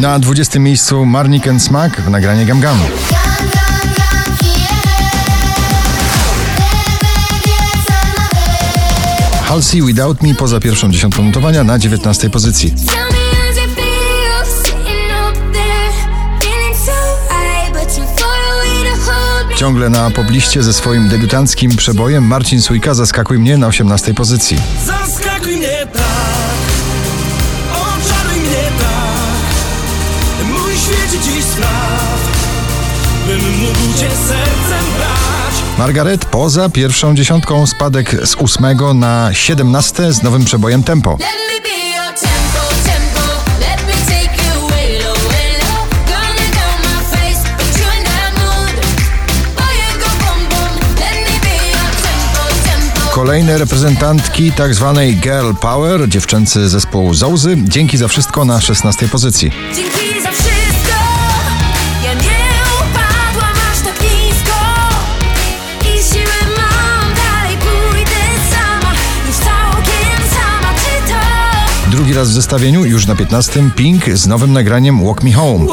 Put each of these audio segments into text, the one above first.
Na 20 miejscu Marnik and Smack w nagranie Gam Gam. Halsey Without Me poza pierwszą dziesiątką notowania na 19 pozycji. Ciągle na pobliście ze swoim debiutanckim przebojem Marcin Sujka Zaskakuj mnie na 18 pozycji. Zaskakuj mnie dziś spraw, bym mógł cię sercem brać. Margaret poza pierwszą dziesiątką spadek z ósmego na 17 z nowym przebojem Tempo. Kolejne reprezentantki tak zwanej Girl Power, dziewczęcy zespół Zołzy, dzięki za wszystko na 16 pozycji. To? Drugi raz w zestawieniu, już na 15 Pink z nowym nagraniem Walk Me Home.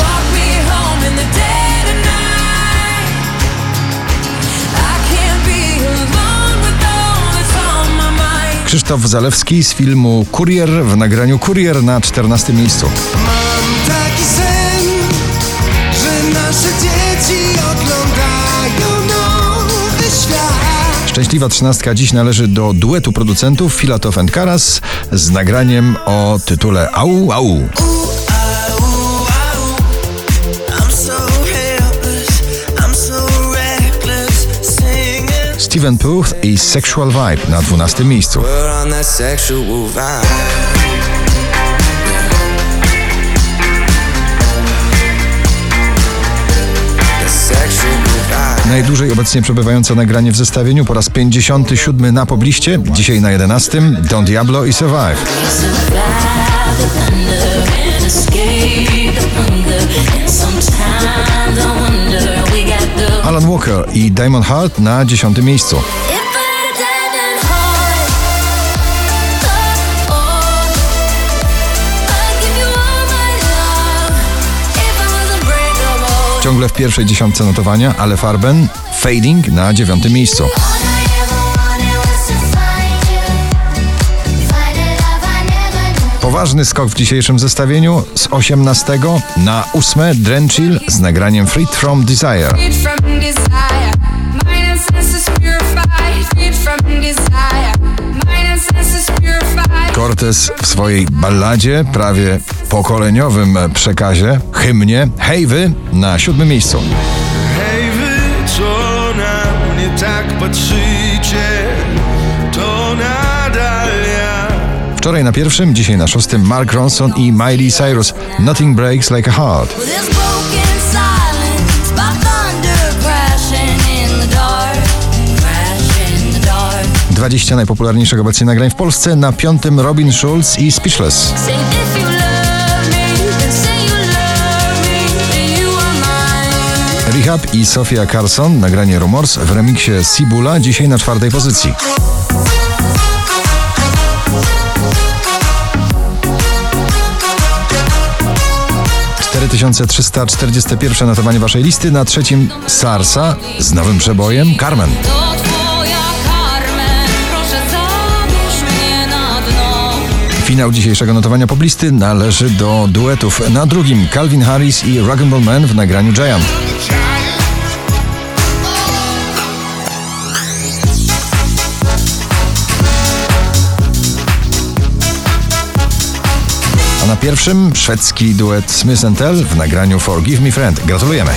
Krzysztof Zalewski z filmu Kurier w nagraniu Kurier na 14 miejscu. Szczęśliwa trzynastka dziś należy do duetu producentów Filatow and Karas z nagraniem o tytule Au Au. Steven Puth i Sexual Vibe na 12 miejscu. Najdłużej obecnie przebywające nagranie w zestawieniu po raz 57 na pobliście, dzisiaj na 11 Don Diablo i Survive. Alan Walker i Diamond Heart na 10 miejscu. Ciągle w pierwszej dziesiątce notowania, ale Farben Fading na 9 miejscu. Poważny skok w dzisiejszym zestawieniu z 18 na 8 Drenchill z nagraniem Freed From Desire. Cortez w swojej balladzie, prawie pokoleniowym przekazie, hymnie Hej wy na siódmym miejscu. Hej wy, co na mnie tak patrzycie, to nadal ja. Wczoraj na pierwszym, dzisiaj na szóstym Mark Ronson i Miley Cyrus Nothing Breaks Like a Heart. 20 najpopularniejszych obecnie nagrań w Polsce, na piątym Robin Schulz i Speechless. Rehab i Sofia Carson, nagranie Rumors w remiksie Sibula, dzisiaj na czwartej pozycji. Pierwsze notowanie waszej listy, na trzecim Sarsa z nowym przebojem Carmen, Finał dzisiejszego notowania poblisty należy do duetów. Na drugim Calvin Harris i Rock'n'Roll Man w nagraniu Giant. A na pierwszym szwedzki duet Smith Tell w nagraniu Forgive Me Friend. Gratulujemy.